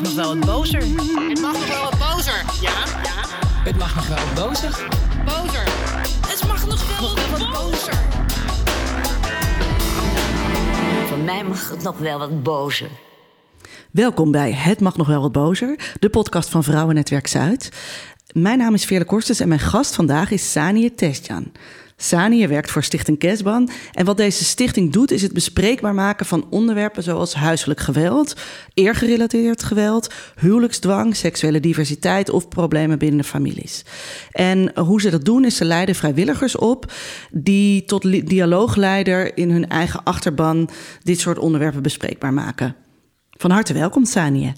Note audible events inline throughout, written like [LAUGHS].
mag nog wel wat bozer. Het mag nog wel wat bozer. Ja, ja. Het mag nog wel wat bozer. Bozer. Het mag nog wel wat bozer. Voor mij mag het nog wel wat bozer. Welkom bij Het Mag Nog Wel Wat Bozer, de podcast van Vrouwennetwerk Zuid. Mijn naam is Veerle Korstens en mijn gast vandaag is Sanie Testjan. Sanie werkt voor Stichting Kesban. En wat deze stichting doet, is het bespreekbaar maken van onderwerpen zoals huiselijk geweld, eergerelateerd geweld, huwelijksdwang, seksuele diversiteit of problemen binnen de families. En hoe ze dat doen, is ze leiden vrijwilligers op die tot dialoogleider in hun eigen achterban dit soort onderwerpen bespreekbaar maken. Van harte welkom, Sanie.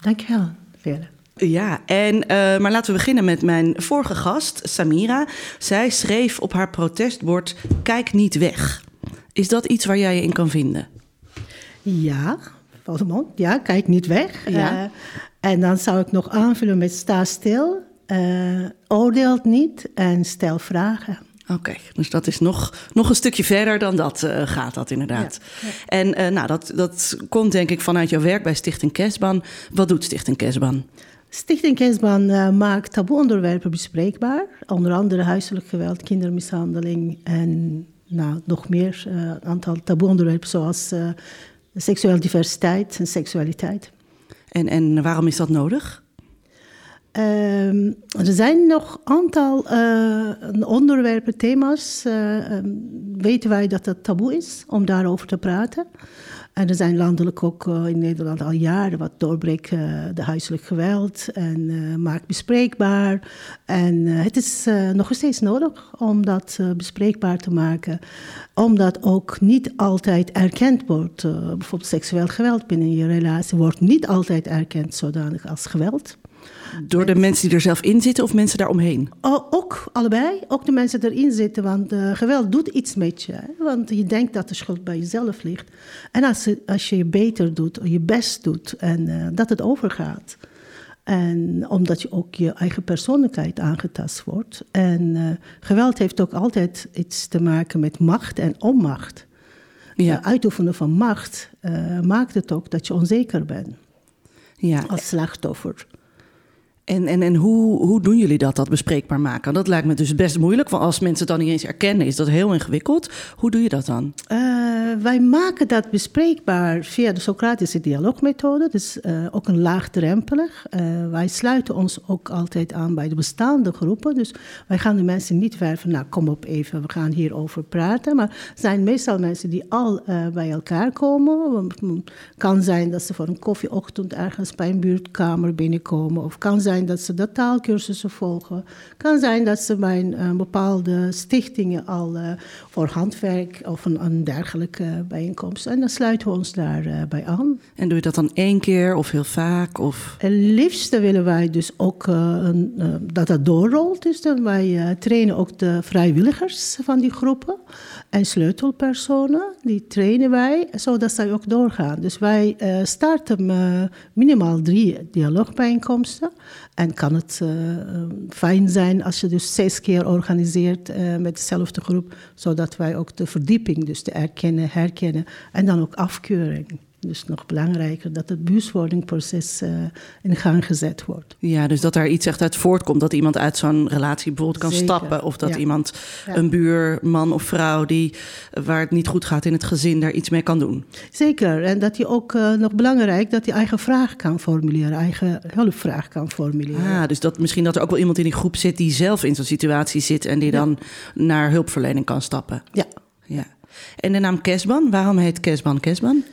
Dankjewel, Veerle. Ja, en, uh, maar laten we beginnen met mijn vorige gast, Samira. Zij schreef op haar protestbord: Kijk niet weg. Is dat iets waar jij je in kan vinden? Ja, mond. Ja, kijk niet weg. Ja. Uh, en dan zou ik nog aanvullen met sta stil, uh, oordeelt niet en stel vragen. Oké, dus dat is nog, nog een stukje verder dan dat uh, gaat dat inderdaad. Ja, ja. En uh, nou, dat, dat komt denk ik vanuit jouw werk bij Stichting Kesban. Wat doet Stichting Kesban? Stichting Kesban uh, maakt taboe-onderwerpen bespreekbaar. Onder andere huiselijk geweld, kindermishandeling en nou, nog meer een aantal taboe-onderwerpen zoals seksuele diversiteit en seksualiteit. En, en waarom is dat nodig? Uh, er zijn nog een aantal uh, onderwerpen, thema's. Uh, um, weten wij dat het taboe is om daarover te praten. En er zijn landelijk ook uh, in Nederland al jaren wat doorbreekt de huiselijk geweld en maakt bespreekbaar. En het is nog steeds nodig om dat bespreekbaar te maken, omdat ook niet altijd erkend wordt. bijvoorbeeld seksueel geweld binnen je relatie wordt niet altijd erkend zodanig als geweld. Door de mensen die er zelf in zitten of mensen daaromheen? Oh, ook allebei. Ook de mensen erin zitten. Want uh, geweld doet iets met je. Hè? Want je denkt dat de schuld bij jezelf ligt. En als, als je je beter doet, je best doet en uh, dat het overgaat. En omdat je ook je eigen persoonlijkheid aangetast wordt. En uh, geweld heeft ook altijd iets te maken met macht en onmacht. Ja. uitoefenen van macht maakt het ook dat je onzeker bent. Ja. Als slachtoffer. En, en, en hoe, hoe doen jullie dat, dat bespreekbaar maken? Dat lijkt me dus best moeilijk, want als mensen het dan niet eens erkennen, is dat heel ingewikkeld. Hoe doe je dat dan? Uh, wij maken dat bespreekbaar via de Socratische dialoogmethode, dus uh, ook een laagdrempelig. Uh, wij sluiten ons ook altijd aan bij de bestaande groepen, dus wij gaan de mensen niet werven, nou kom op even, we gaan hierover praten. Maar het zijn meestal mensen die al bij elkaar komen. Het kan zijn dat ze voor een koffieochtend ergens bij een buurtkamer binnenkomen, of kan zijn zijn dat ze de taalkursussen volgen. kan zijn dat ze bij een, een bepaalde stichtingen al uh, voor handwerk of een, een, dergelijke bijeenkomst. En dan sluiten we ons daarbij uh, bij aan. En doe je dat dan één keer of heel vaak? Of? Het liefste willen wij dus ook een, dat dat doorrolt. Dus dan wij trainen ook de vrijwilligers van die groepen en sleutelpersonen. Die trainen wij, zodat zij ook doorgaan. Dus wij starten minimaal drie dialoogbijeenkomsten. En kan het uh, fijn zijn als je dus zes keer organiseert uh, met dezelfde groep, zodat wij ook de verdieping, dus de erkennen, herkennen en dan ook afkeuring. Dus nog belangrijker dat het bewustwordingproces uh, in gang gezet wordt. Ja, dus dat daar iets echt uit voortkomt. Dat iemand uit zo'n relatie bijvoorbeeld kan stappen. Of dat ja. iemand, ja. een buurman of vrouw, die, waar het niet goed gaat in het gezin, daar iets mee kan doen. Zeker. En dat je ook uh, nog belangrijk, dat je eigen vraag kan formuleren. Eigen hulpvraag kan formuleren. Ah, dus dat, misschien dat er ook wel iemand in die groep zit die zelf in zo'n situatie zit. En die dan naar hulpverlening kan stappen. Ja. ja. En de naam Kesban, waarom heet Kesban Kesban?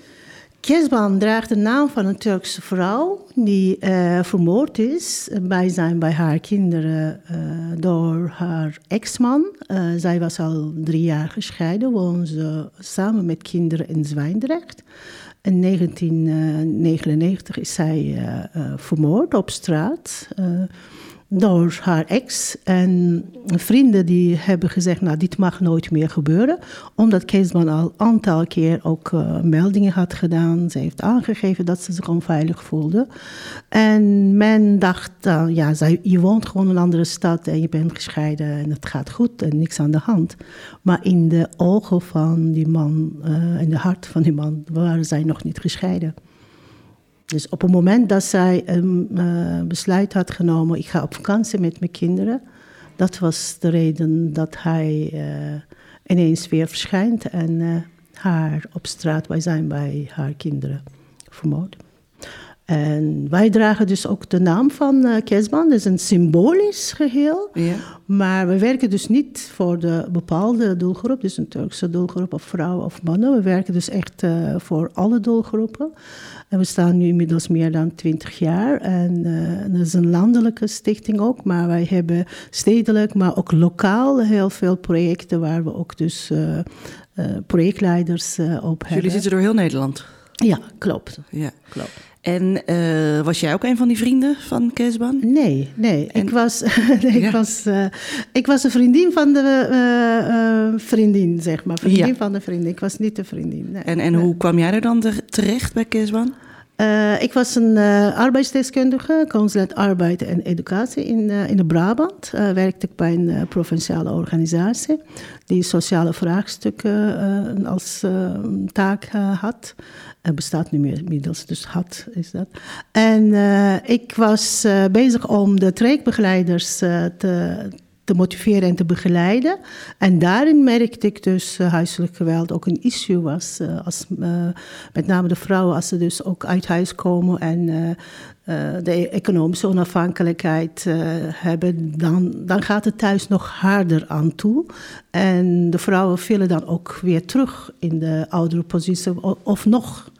Kesban draagt de naam van een Turkse vrouw die uh, vermoord is bij zijn bij haar kinderen uh, door haar ex-man. Uh, zij was al drie jaar gescheiden, woonde ze samen met kinderen in Zwijndrecht. In 1999 is zij vermoord op straat door haar ex. En vrienden die hebben gezegd, nou, dit mag nooit meer gebeuren. Omdat Keesman al een aantal keer ook uh, meldingen had gedaan. Ze heeft aangegeven dat ze zich onveilig voelde. En men dacht, ja, zij, je woont gewoon in een andere stad en je bent gescheiden en het gaat goed en niks aan de hand. Maar in de ogen van die man, uh, in de hart van die man, waren zij nog niet gescheiden. Dus op het moment dat zij een uh, besluit had genomen, ik ga op vakantie met mijn kinderen, dat was de reden dat hij uh, ineens weer verschijnt en uh, haar op straat, wij zijn bij haar kinderen vermoord. En wij dragen dus ook de naam van uh, Kesban. Dat is een symbolisch geheel. Ja. Maar we werken dus niet voor de bepaalde doelgroep. Dus een Turkse doelgroep of vrouwen of mannen. We werken dus echt uh, voor alle doelgroepen. En we staan nu inmiddels meer dan twintig jaar. En uh, dat is een landelijke stichting ook. Maar wij hebben stedelijk, maar ook lokaal heel veel projecten... waar we ook dus projectleiders op hebben. Jullie zitten door heel Nederland? Ja, klopt. Ja. klopt. En uh, was jij ook een van die vrienden van Kesban? Nee, nee. En... [LAUGHS] Ik, was, nee, ja. ik, was, uh, ik was een vriendin van de uh, vriendin, zeg maar. Vriendin ja. van de vriendin. Ik was niet de vriendin. Nee. En, en hoe kwam jij er dan terecht bij Kesban? Uh, ik was een uh, arbeidsdeskundige, consulent arbeid en educatie in, uh, in de Brabant. werkte ik bij een provinciale organisatie die sociale vraagstukken als taak had. Het bestaat nu meer inmiddels, dus had is dat. En ik was bezig om de trajectbegeleiders te te motiveren en te begeleiden. En daarin merkte ik dus uh, huiselijk geweld ook een issue was. Uh, als, uh, met name de vrouwen, als ze dus ook uit huis komen en de economische onafhankelijkheid hebben, dan, dan gaat het thuis nog harder aan toe. En de vrouwen vielen dan ook weer terug in de oudere positie of, nog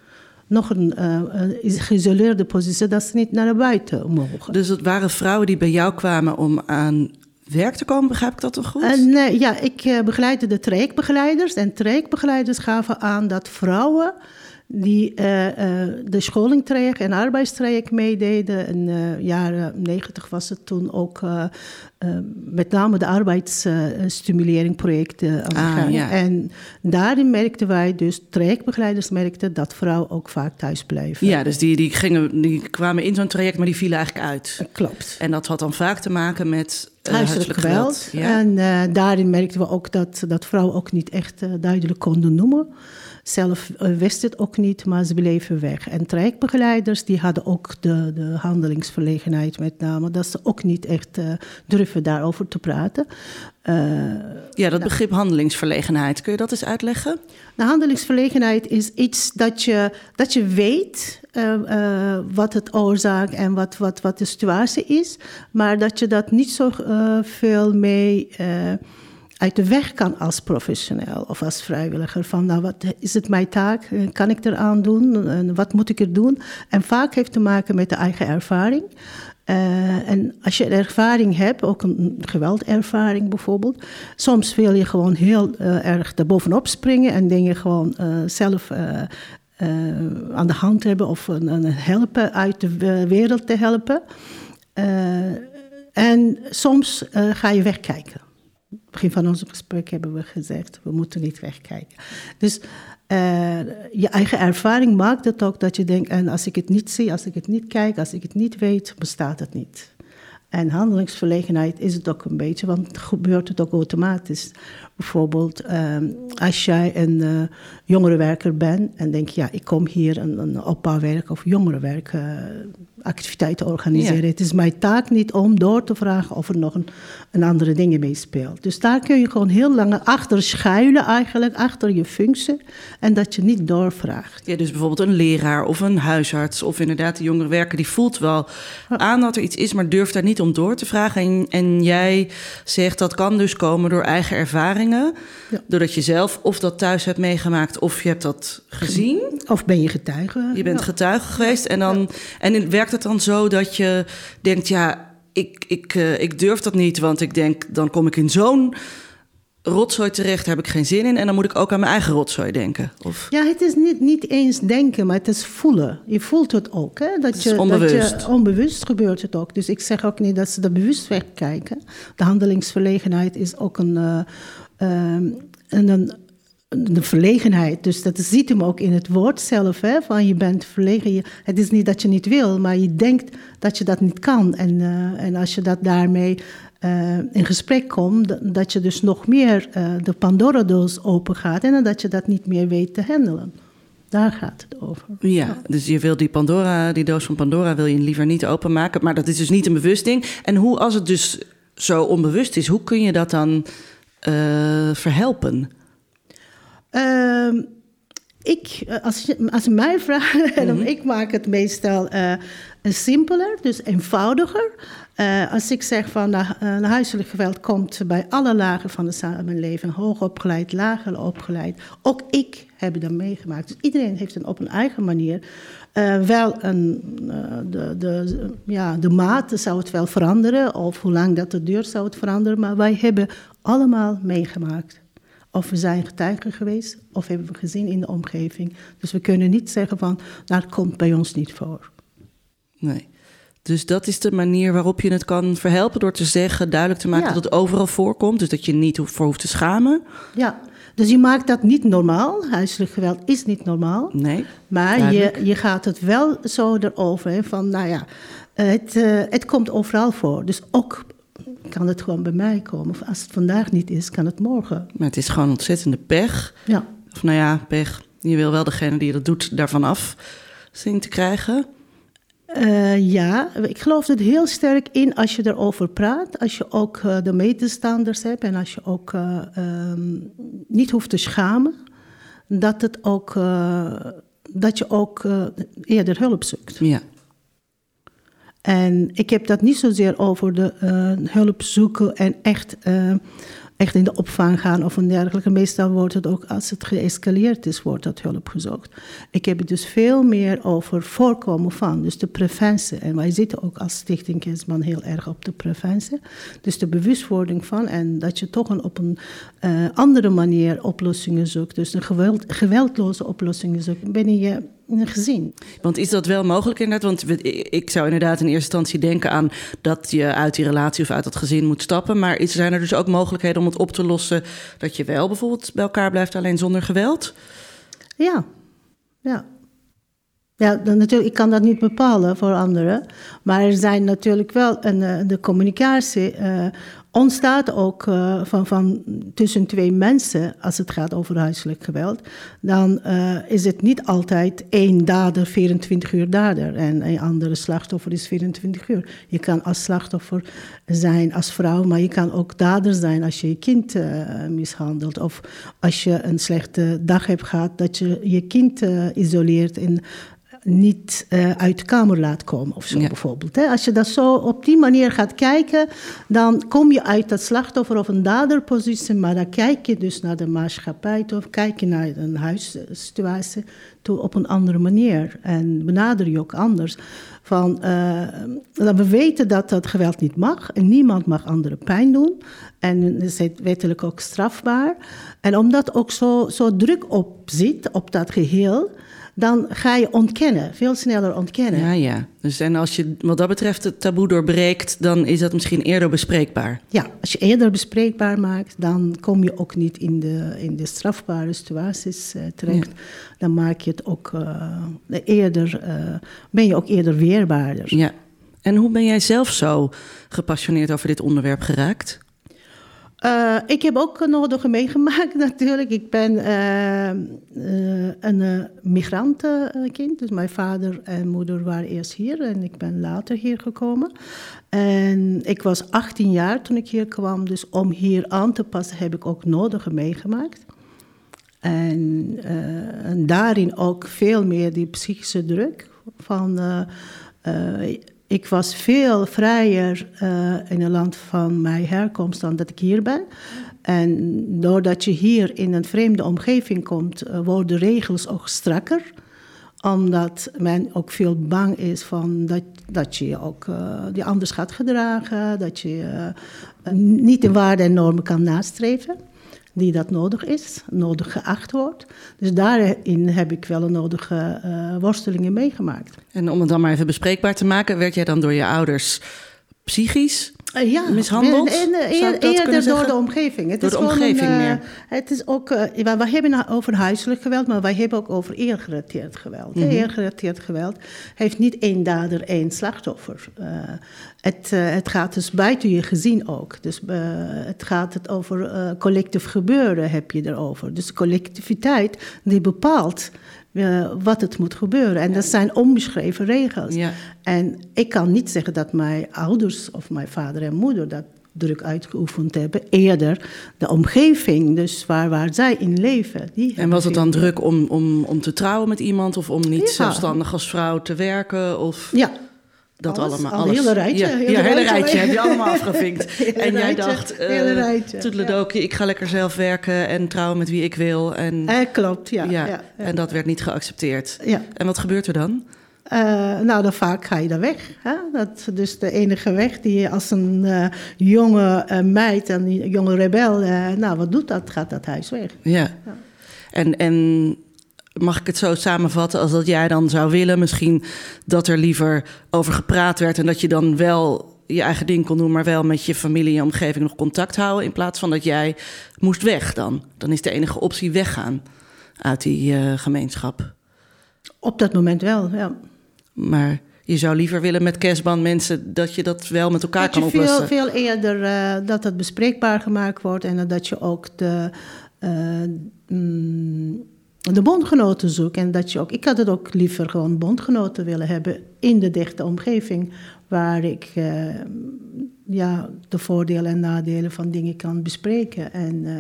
nog een uh, geïsoleerde positie dat ze niet naar buiten mogen. Dus het waren vrouwen die bij jou kwamen om aan werk te komen, begrijp ik dat toch goed? Uh, nee, ja, ik uh, begeleidde de trajectbegeleiders. En trajectbegeleiders gaven aan dat vrouwen die uh, de scholingtraject en arbeidstraject meededen. In de jaren negentig was het toen ook met name de arbeidsstimuleringprojecten ah. Ja. En daarin merkten wij dus, trajectbegeleiders merkten dat vrouwen ook vaak thuis bleven. Ja, dus die, die, gingen, die kwamen in zo'n traject, maar die vielen eigenlijk uit. Klopt. En dat had dan vaak te maken met huiselijk geweld. Ja. En uh, daarin merkten we ook dat, dat vrouwen ook niet echt uh, duidelijk konden noemen. Zelf wist het ook niet, maar ze bleven weg. En trajectbegeleiders die hadden ook de, de handelingsverlegenheid met name. Dat ze ook niet echt durven daarover te praten. Ja, dat begrip handelingsverlegenheid, kun je dat eens uitleggen? De handelingsverlegenheid is iets dat je, dat je weet uh, uh, wat het oorzaak en wat, wat, wat de situatie is, maar dat je dat niet zo uh, veel mee uit de weg kan als professioneel of als vrijwilliger. Van nou, wat is het mijn taak? Kan ik eraan doen? En wat moet ik er doen? En vaak heeft te maken met de eigen ervaring. Uh, en als je ervaring hebt, ook een geweldervaring bijvoorbeeld, soms wil je gewoon heel uh, erg erbovenop springen en dingen gewoon uh, zelf aan de hand hebben of een, helpen uit de wereld te helpen. en soms ga je wegkijken. Begin van ons gesprek hebben we gezegd, we moeten niet wegkijken. Dus uh, je eigen ervaring maakt het ook dat je denkt, en als ik het niet zie, als ik het niet kijk, als ik het niet weet, bestaat het niet. En handelingsverlegenheid is het ook een beetje, want gebeurt het ook automatisch. Bijvoorbeeld, uh, als jij een uh, jongerenwerker bent en denk je, ja, ik kom hier een, een opbouwwerk of jongerenwerk activiteiten organiseren. Ja. Het is mijn taak niet om door te vragen of er nog een, een andere dingen meespeelt. Dus daar kun je gewoon heel lang achter schuilen eigenlijk, achter je functie. En dat je niet doorvraagt. Ja, dus bijvoorbeeld een leraar of een huisarts of inderdaad de jongere werker... die voelt wel aan dat er iets is, maar durft daar niet om door te vragen. En, en jij zegt dat kan dus komen door eigen ervaringen. Ja. Doordat je zelf of dat thuis hebt meegemaakt of je hebt dat gezien. Of ben je getuige. Je bent getuige geweest en dan... En werkt het dan zo dat je denkt, ja, ik, ik, uh, ik durf dat niet, want ik denk, dan kom ik in zo'n rotzooi terecht, daar heb ik geen zin in. En dan moet ik ook aan mijn eigen rotzooi denken. Of... Ja, het is niet, niet eens denken, maar het is voelen. Je voelt het ook. Hè? Dat het je, onbewust. Dat je, onbewust gebeurt het ook. Dus ik zeg ook niet dat ze er bewust wegkijken. De handelingsverlegenheid is ook een, uh, uh, een, de verlegenheid. Dus dat ziet hem ook in het woord zelf. Hè, van je bent verlegen. Je, het is niet dat je niet wil, maar je denkt dat je dat niet kan. En, uh, en als je dat daarmee uh, in gesprek komt, dat je dus nog meer uh, de Pandora-doos open gaat en dat je dat niet meer weet te handelen. Daar gaat het over. Ja, dus je wil die Pandora, die doos van Pandora wil je liever niet openmaken. Maar dat is dus niet een bewust ding. En hoe, als het dus zo onbewust is, hoe kun je dat dan eh, verhelpen? Ehm, ik, eh, als, je, als je mij vraagt, [LAUGHS] dan ik maak het meestal eh, simpeler, dus eenvoudiger. Eh, als ik zeg van uh, huiselijk geweld komt bij alle lagen van de samenleving, hoogopgeleid, lager opgeleid. Ook ik heb dat meegemaakt. Dus iedereen heeft een, op een eigen manier uh, wel een, de, de, ja, de mate zou het wel veranderen, of hoe lang dat het duurt zou het veranderen. Maar wij hebben allemaal meegemaakt. Of we zijn getuigen geweest, of hebben we gezien in de omgeving. Dus we kunnen niet zeggen van, nou, het komt bij ons niet voor. Nee. Dus dat is de manier waarop je het kan verhelpen door te zeggen, duidelijk te maken Ja. dat het overal voorkomt. Dus dat je niet voor hoeft te schamen. Ja, dus je maakt dat niet normaal. Huiselijk geweld is niet normaal. Nee. Maar je, duidelijk. je gaat het wel zo erover, hè, van nou ja, het, eh, het komt overal voor. Dus ook kan het gewoon bij mij komen. Of als het vandaag niet is, kan het morgen. Maar het is gewoon ontzettende pech. Ja, Of nou ja, pech. Je wil wel degene die dat doet daarvan af zien te krijgen. Eh, ja, ik geloof er heel sterk in als je erover praat. Als je ook eh, de medestanders hebt en als je ook eh, ehm, niet hoeft te schamen. Dat, het ook, dat je ook eerder hulp zoekt. Ja. En ik heb dat niet zozeer over de eh, hulp zoeken en echt, eh, echt in de opvang gaan of een dergelijke. Meestal wordt het ook als het geëscaleerd is, wordt dat hulp gezocht. Ik heb het dus veel meer over voorkomen van, dus de preventie. En wij zitten ook als Stichting Kindsman heel erg op de preventie. Dus de bewustwording van en dat je toch een, op een eh, andere manier oplossingen zoekt. Dus een geweld, geweldloze oplossingen zoekt binnen je gezin. Want is dat wel mogelijk inderdaad? Want ik zou inderdaad in eerste instantie denken aan dat je uit die relatie of uit dat gezin moet stappen. Maar zijn er dus ook mogelijkheden om het op te lossen dat je wel bijvoorbeeld bij elkaar blijft, alleen zonder geweld? Ja, ja. Ja, dan natuurlijk, ik kan dat niet bepalen voor anderen. Maar er zijn natuurlijk wel, een, eh, de communicatie eh, ontstaat ook eh, van, van tussen twee mensen als het gaat over huiselijk geweld. Dan eh, is het niet altijd één dader 24 uur dader en een andere slachtoffer is 24 uur. Je kan als slachtoffer zijn als vrouw, maar je kan ook dader zijn als je je kind eh, mishandelt. Of als je een slechte dag hebt gehad, dat je je kind isoleert en niet eh, uit de kamer laat komen of zo Ja. bijvoorbeeld. Hè. Als je dat zo op die manier gaat kijken, dan kom je uit dat slachtoffer of een daderpositie, maar dan kijk je dus naar de maatschappij toe, of kijk je naar een huissituatie toe op een andere manier en benader je ook anders. Van, dat we weten dat dat geweld niet mag en niemand mag anderen pijn doen. En het is wettelijk ook strafbaar. En omdat ook zo, zo druk op zit, op dat geheel, dan ga je ontkennen, veel sneller ontkennen. Ja, ja. Dus en als je wat dat betreft het taboe doorbreekt, dan is dat misschien eerder bespreekbaar. Ja, als je eerder bespreekbaar maakt, dan kom je ook niet in de, in de strafbare situaties eh, terecht. Dan maak je het ook eh, eerder, eh, ben je ook eerder weerbaarder. Ja. En hoe ben jij zelf zo gepassioneerd over dit onderwerp geraakt? Eh, ik heb ook nodige meegemaakt [LAUGHS] natuurlijk. Ik ben eh, eh, een migrantenkind. Dus mijn vader en moeder waren eerst hier en ik ben later hier gekomen. En ik was 18 jaar toen ik hier kwam. Dus om hier aan te passen heb ik ook nodige meegemaakt. En, en daarin ook veel meer die psychische druk van... ik was veel vrijer eh, in een land van mijn herkomst dan dat ik hier ben. En doordat je hier in een vreemde omgeving komt, eh, worden regels ook strakker omdat men ook veel bang is van dat, dat je ook eh, die anders gaat gedragen, dat je niet de waarden en normen kan nastreven die dat nodig is, nodig geacht wordt. Dus daarin heb ik wel een nodige eh, worstelingen meegemaakt. En om het dan maar even bespreekbaar te maken, werd jij dan door je ouders psychisch Eh, ja, mishandeld? En, en, kunnen eerder door zeggen? de omgeving. Het Door is de omgeving een, eh, meer. Het is ook, eh, wij hebben nou over huiselijk geweld, maar wij hebben ook over eergerelateerd geweld. Mhm. hè. Eergerelateerd geweld heeft niet één dader, één slachtoffer. Eh, het, eh, het gaat dus buiten je gezin ook. Dus eh, het gaat het over eh, collectief gebeuren heb je erover. Dus de collectiviteit die bepaalt eh, wat het moet gebeuren. En dat zijn onbeschreven regels. Ja. En ik kan niet zeggen dat mijn ouders of mijn vader en moeder dat druk uitgeoefend hebben. Eerder de omgeving, dus waar, waar zij in leven. Die En was het dan druk om, om, om te trouwen met iemand of om niet Ja. zelfstandig als vrouw te werken? Of Ja, dat alles, allemaal? al alles. hele rijtje, Ja, hele ja, hele rijtje. rijtje heb je allemaal [LAUGHS] afgevinkt. En jij dacht, eh hele rijtje, toedeledokie, ik ga lekker zelf werken en trouwen met wie ik wil. En, eh, klopt, ja. en dat werd niet geaccepteerd. Ja. En wat gebeurt er dan? Eh, nou, dan vaak ga je daar weg. Hè? Dat is dus de enige weg die je als een eh, jonge eh, meid, een jonge rebel, eh, nou, wat doet dat? Gaat dat huis weg. Ja. En, en mag ik het zo samenvatten als dat jij dan zou willen, misschien dat er liever over gepraat werd en dat je dan wel je eigen ding kon doen, maar wel met je familie en omgeving nog contact houden, in plaats van dat jij moest weg dan. Dan is de enige optie weggaan uit die eh, gemeenschap. Op dat moment wel, ja. Maar je zou liever willen met kerstband mensen dat je dat wel met elkaar Dat je kan veel, oplossen. veel eerder eh, dat het bespreekbaar gemaakt wordt en dat je ook de, eh, mm, de bondgenoten zoekt. En dat je ook, ik had het ook liever gewoon bondgenoten willen hebben in de dichte omgeving, waar ik eh, ja, de voordelen en nadelen van dingen kan bespreken. En, eh,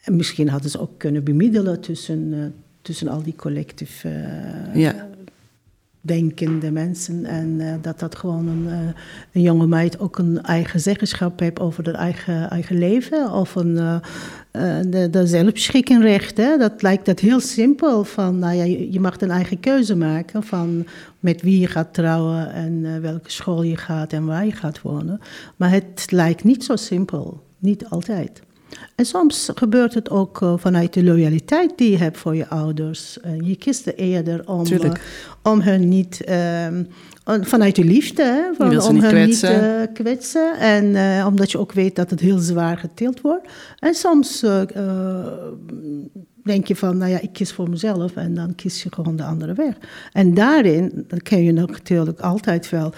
en misschien hadden ze ook kunnen bemiddelen tussen, eh, tussen al die collectief eh, Ja. Denkende mensen. En eh, dat dat gewoon een, eh, een jonge meid ook een eigen zeggenschap heeft over haar eigen, eigen leven. Of een eh, de, de zelfbeschikkingsrecht. Hè? Dat lijkt dat heel simpel. Van, nou ja, je, je mag een eigen keuze maken van met wie je gaat trouwen en welke school je gaat en waar je gaat wonen. Maar het lijkt niet zo simpel. Niet altijd. En soms gebeurt het ook eh, vanuit de loyaliteit die je hebt voor je ouders. En je kiest er eerder om, eh, om hen niet... ehm, vanuit de liefde, hè, van, om niet hen kwetsen. niet eh, kwetsen. En eh, omdat je ook weet dat het heel zwaar getild wordt. En soms eh, eh, denk je van, nou ja, ik kies voor mezelf. En dan kies je gewoon de andere weg. En daarin dan kun je natuurlijk altijd wel...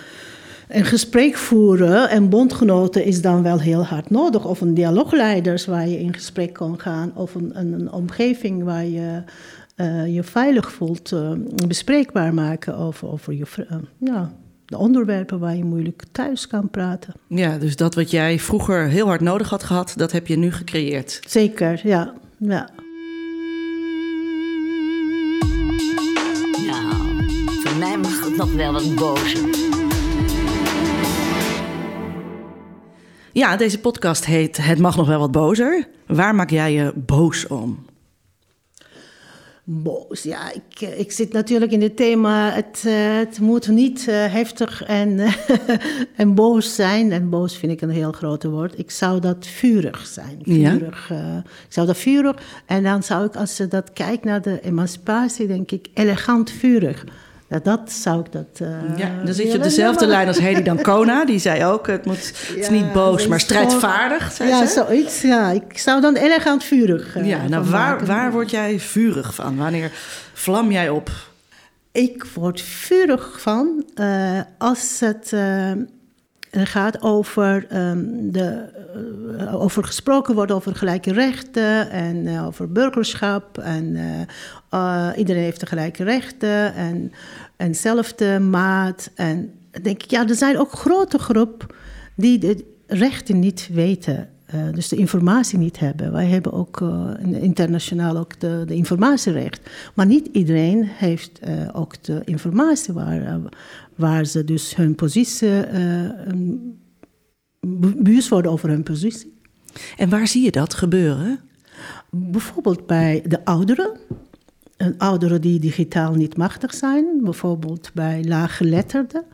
Een gesprek voeren en bondgenoten is dan wel heel hard nodig. Of een dialoogleiders waar je in gesprek kan gaan. Of een, een, een omgeving waar je eh, je veilig voelt. eh, bespreekbaar maken over, over je, eh, ja, de onderwerpen waar je moeilijk thuis kan praten. Ja, dus dat wat jij vroeger heel hard nodig had gehad, dat heb je nu gecreëerd. Zeker, ja. ja. Nou, voor mij mag het nog wel wat bozer. Ja, deze podcast heet Het mag nog wel wat bozer. Waar maak jij je boos om? Boos, ja, ik, eh, ik zit natuurlijk in het thema. Het, eh, het moet niet eh, heftig en, [LAUGHS] en boos zijn. En boos vind ik een heel groot woord. Ik zou dat vurig zijn. Ja? Vurig. ik zou dat vurig. En dan zou ik, als je dat kijkt naar de emancipatie, denk ik elegant vurig. Ja, dat zou ik dat. eh, Ja, dan zit je op dezelfde lijn als Hedy Dancona. [LAUGHS] Die zei ook, het, moet, het is Ja, niet boos, maar strijdvaardig, zei Ja, ze. zoiets. Ja, ik zou dan elegant vurig. eh, Ja, nou waar, maken. waar word jij vurig van? Wanneer vlam jij op? Ik word vurig van eh, als het eh, gaat over, ehm, de, eh, over gesproken wordt over gelijke rechten en eh, over burgerschap. En eh, iedereen heeft de gelijke rechten en, en zelfde maat. En denk ik, ja, er zijn ook grote groep die de rechten niet weten. dus de informatie niet hebben. Wij hebben ook internationaal ook de, de informatierecht. Maar niet iedereen heeft ook de informatie waar, waar ze dus hun positie, be- bewust worden over hun positie. En waar zie je dat gebeuren? Bijvoorbeeld bij de ouderen. Een ouderen die digitaal niet machtig zijn. Bijvoorbeeld bij laaggeletterden.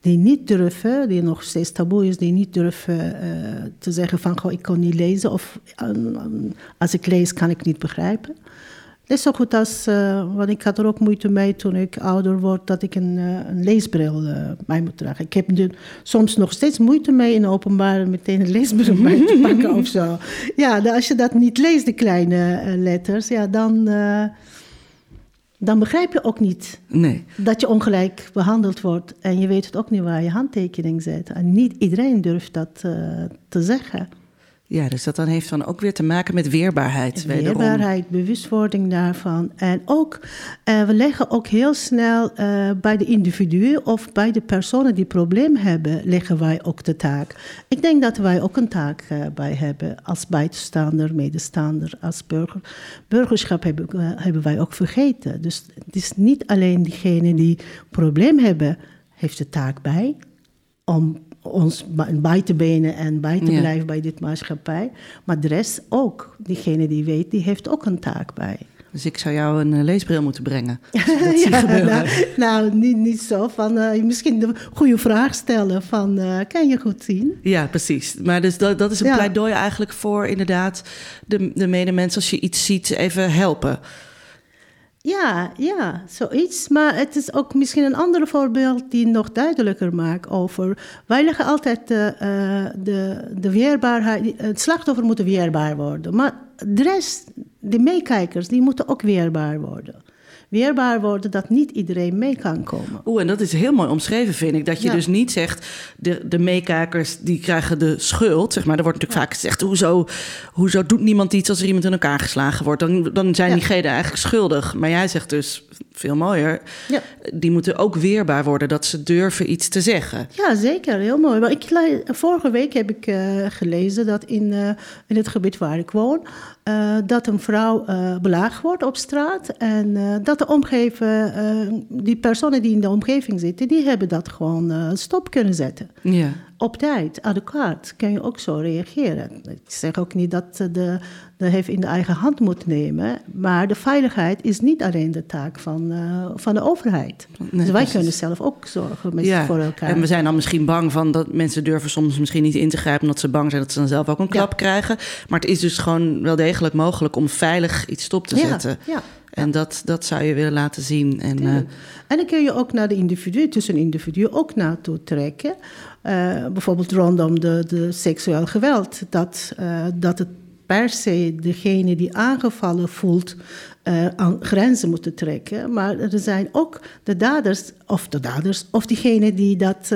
Die niet durven, die nog steeds taboe is, die niet durven eh, te zeggen van... Goh, ik kan niet lezen of eh, als ik lees kan ik niet begrijpen. Is zo goed als, eh, want ik had er ook moeite mee toen ik ouder word, dat ik een, eh, een leesbril eh, bij moet dragen. Ik heb er soms nog steeds moeite mee in openbaar meteen een leesbril bij te [LAUGHS] pakken of zo. Ja, als je dat niet leest, de kleine letters, ja, dan, dan begrijp je ook niet Nee. dat je ongelijk behandeld wordt. En je weet het ook niet waar je handtekening zet. En niet iedereen durft dat te zeggen. Ja, dus dat dan heeft dan ook weer te maken met weerbaarheid. wederom. Weerbaarheid, bewustwording daarvan. En ook, eh, we leggen ook heel snel eh, bij de individuen of bij de personen die probleem hebben, leggen wij ook de taak. Ik denk dat wij ook een taak eh, bij hebben als buitenstaander, medestander, als burger. Burgerschap hebben, hebben wij ook vergeten. Dus het is niet alleen diegene die probleem hebben, heeft de taak bij om ons bij- te benen en bij te Ja. blijven bij dit maatschappij. Maar de rest ook. Diegene die weet, die heeft ook een taak bij. Dus ik zou jou een eh, leesbril moeten brengen. [LAUGHS] Ja, nou, nou, niet, niet zo van eh, misschien de goede vraag stellen van eh, kan je goed zien? Ja, precies. Maar dus dat, dat is een Ja. pleidooi eigenlijk voor inderdaad de, de medemens als je iets ziet even helpen. Ja, ja, zoiets. Maar het is ook misschien een ander voorbeeld die nog duidelijker maakt over. Wij leggen altijd de, eh, de, de weerbaarheid. Het slachtoffer moet weerbaar worden. Maar de rest, de meekijkers, die moeten ook weerbaar worden. Weerbaar worden dat niet iedereen mee kan komen. Oeh, en dat is heel mooi omschreven, vind ik. Dat je Ja. dus niet zegt, de, de meekijkers die krijgen de schuld. Zeg maar, er wordt natuurlijk vaak gezegd, hoezo, hoezo doet niemand iets als er iemand in elkaar geslagen wordt? Dan, dan zijn Ja. diegenen eigenlijk schuldig. Maar jij zegt dus, veel mooier, Ja. die moeten ook weerbaar worden. Dat ze durven iets te zeggen. Ja, zeker. Heel mooi. Maar ik, vorige week heb ik eh, gelezen dat in, eh, in het gebied waar ik woon... eh, dat een vrouw belaagd wordt op straat. En dat de omgeving, die personen die in de omgeving zitten... die hebben dat gewoon stop kunnen zetten. Ja. Op tijd, adequaat, kan je ook zo reageren. Ik zeg ook niet dat de, de hef in de eigen hand moet nemen... maar de veiligheid is niet alleen de taak van, eh, van de overheid. dus wij precies. kunnen zelf ook zorgen met, Ja, voor elkaar. en we zijn dan misschien bang van dat mensen durven soms misschien niet in te grijpen... omdat ze bang zijn dat ze dan zelf ook een klap Ja. krijgen. Maar het is dus gewoon wel degelijk mogelijk om veilig iets stop te Ja, zetten. ja. En dat, dat zou je willen laten zien. En, eh. En dan kun je ook naar de individu, tussen individuen ook naartoe trekken. Eh, bijvoorbeeld rondom de, de seksueel geweld. Dat, eh, dat het per se degene die aangevallen voelt aan grenzen moeten trekken. Maar er zijn ook de daders, of de daders, of diegene die dat...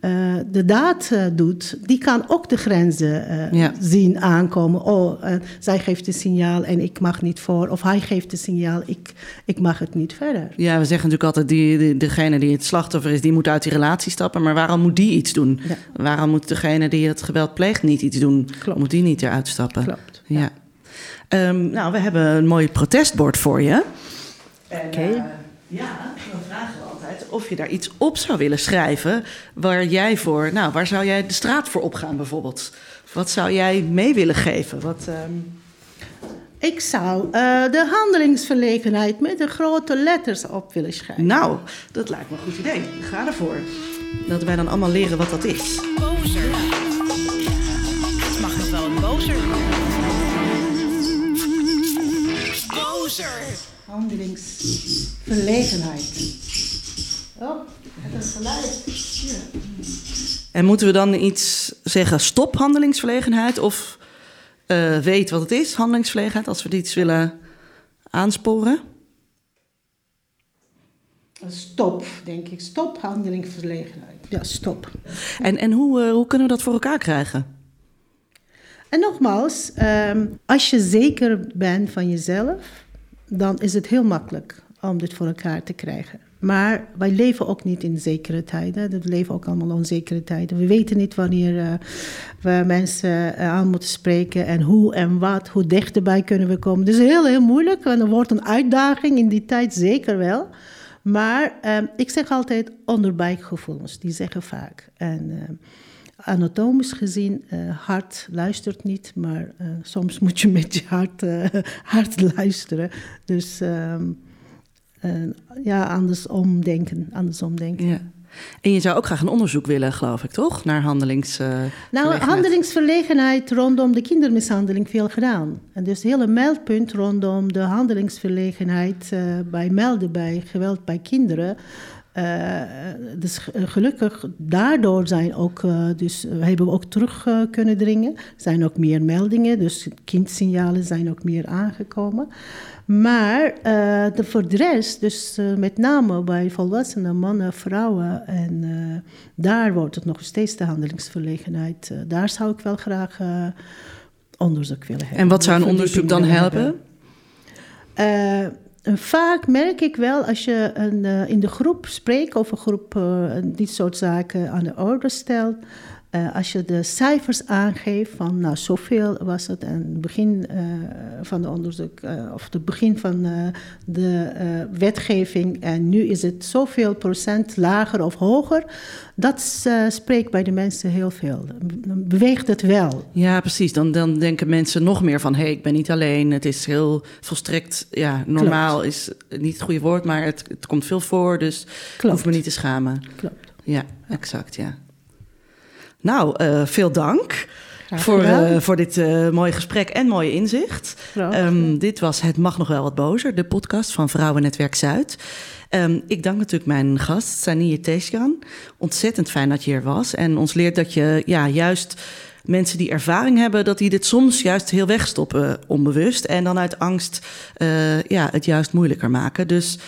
eh, de daad eh, doet, die kan ook de grenzen eh, Ja. zien aankomen. Oh, eh, zij geeft een signaal en ik mag niet voor. Of hij geeft een signaal, ik, ik mag het niet verder. Ja, we zeggen natuurlijk altijd, die, die, degene die het slachtoffer is, die moet uit die relatie stappen. Maar waarom moet die iets doen? Ja. Waarom moet degene die het geweld pleegt niet iets doen? Klopt. Moet die niet eruit stappen? Klopt, Ja. Ehm, nou, we hebben een mooi protestbord voor je. Oké. ja, dan vragen of je daar iets op zou willen schrijven. Waar jij voor, nou, waar zou jij de straat voor opgaan bijvoorbeeld? Wat zou jij mee willen geven? Wat, ehm, Ik zou eh, de handelingsverlegenheid met de grote letters op willen schrijven. Nou, dat lijkt me een goed idee. Ga ervoor. Dat wij dan allemaal leren wat dat is. Bozer. Het mag nog wel een bozer. Bozer. Handelingsverlegenheid. Oh, het is geluid. En moeten we dan iets zeggen, stop handelingsverlegenheid? Of eh, weet wat het is, handelingsverlegenheid, als we iets willen aansporen? Stop, denk ik. Stop handelingsverlegenheid. Ja, stop. En, en hoe, eh, hoe kunnen we dat voor elkaar krijgen? En nogmaals, ehm, als je zeker bent van jezelf, dan is het heel makkelijk om dit voor elkaar te krijgen. Maar wij leven ook niet in zekere tijden. We leven ook allemaal onzekere tijden. We weten niet wanneer eh, we mensen eh, aan moeten spreken en hoe en wat, hoe dichterbij kunnen we komen. Dus heel, heel moeilijk. En er wordt een uitdaging in die tijd, zeker wel. Maar ehm, ik zeg altijd onderbuikgevoelens, die zeggen vaak. En ehm, anatomisch gezien, eh hart luistert niet, maar eh, soms moet je met je hart, eh, [LAUGHS] hart luisteren. Dus ehm, eh, ja, andersom denken, andersom denken. Ja. En je zou ook graag een onderzoek willen, geloof ik, toch? Naar handelingsverlegenheid. Nou, handelingsverlegenheid rondom de kindermishandeling veel gedaan. En dus het hele meldpunt rondom de handelingsverlegenheid bij melden bij geweld bij kinderen. Eh, dus gelukkig daardoor zijn ook, eh, dus we hebben we ook terug eh, kunnen dringen. Er zijn ook meer meldingen, dus kindsignalen zijn ook meer aangekomen. Maar eh, de, voor de rest, dus eh, met name bij volwassenen, mannen, vrouwen, en eh, daar wordt het nog steeds de handelingsverlegenheid. eh, daar zou ik wel graag eh, onderzoek willen hebben. En wat zou een onderzoek dan helpen? Vaak merk ik wel als je een, eh, in de groep spreekt een groep eh, dit soort zaken aan de orde stelt. Eh, als je de cijfers aangeeft van nou zoveel was het en het begin eh, van het onderzoek eh, of het begin van de wetgeving en nu is het zoveel procent lager of hoger, dat spreekt bij de mensen heel veel. Dan beweegt het wel. Ja, precies. Dan, dan denken mensen nog meer van... hé, hey, ik ben niet alleen. Het is heel volstrekt... Ja, normaal is niet het goede woord... maar het, het komt veel voor, dus Klopt. hoef me niet te schamen. Klopt. Ja, exact, ja. Nou, eh, veel dank voor, eh, voor dit eh, mooie gesprek en mooie inzicht. Ehm, dit was Het Mag Nog Wel Wat Bozer, de podcast van Vrouwennetwerk Zuid. Ehm, ik dank natuurlijk mijn gast, Sanie Tesjan. Ontzettend fijn dat je hier was. En ons leert dat je ja, juist mensen die ervaring hebben... dat die dit soms juist heel wegstoppen, onbewust. En dan uit angst ja, het juist moeilijker maken. Dus...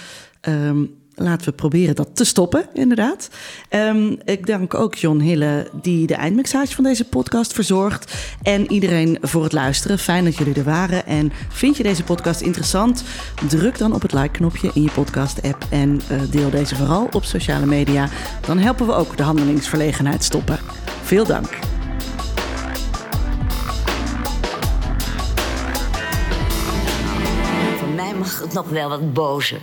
ehm, Laten we proberen dat te stoppen, inderdaad. Ehm, ik dank ook John Hille, die de eindmixage van deze podcast verzorgt. En iedereen voor het luisteren. Fijn dat jullie er waren. En vind je deze podcast interessant? Druk dan op het like-knopje in je podcast-app. En eh, deel deze vooral op sociale media. Dan helpen we ook de handelingsverlegenheid stoppen. Veel dank. Voor mij mag het nog wel wat bozer.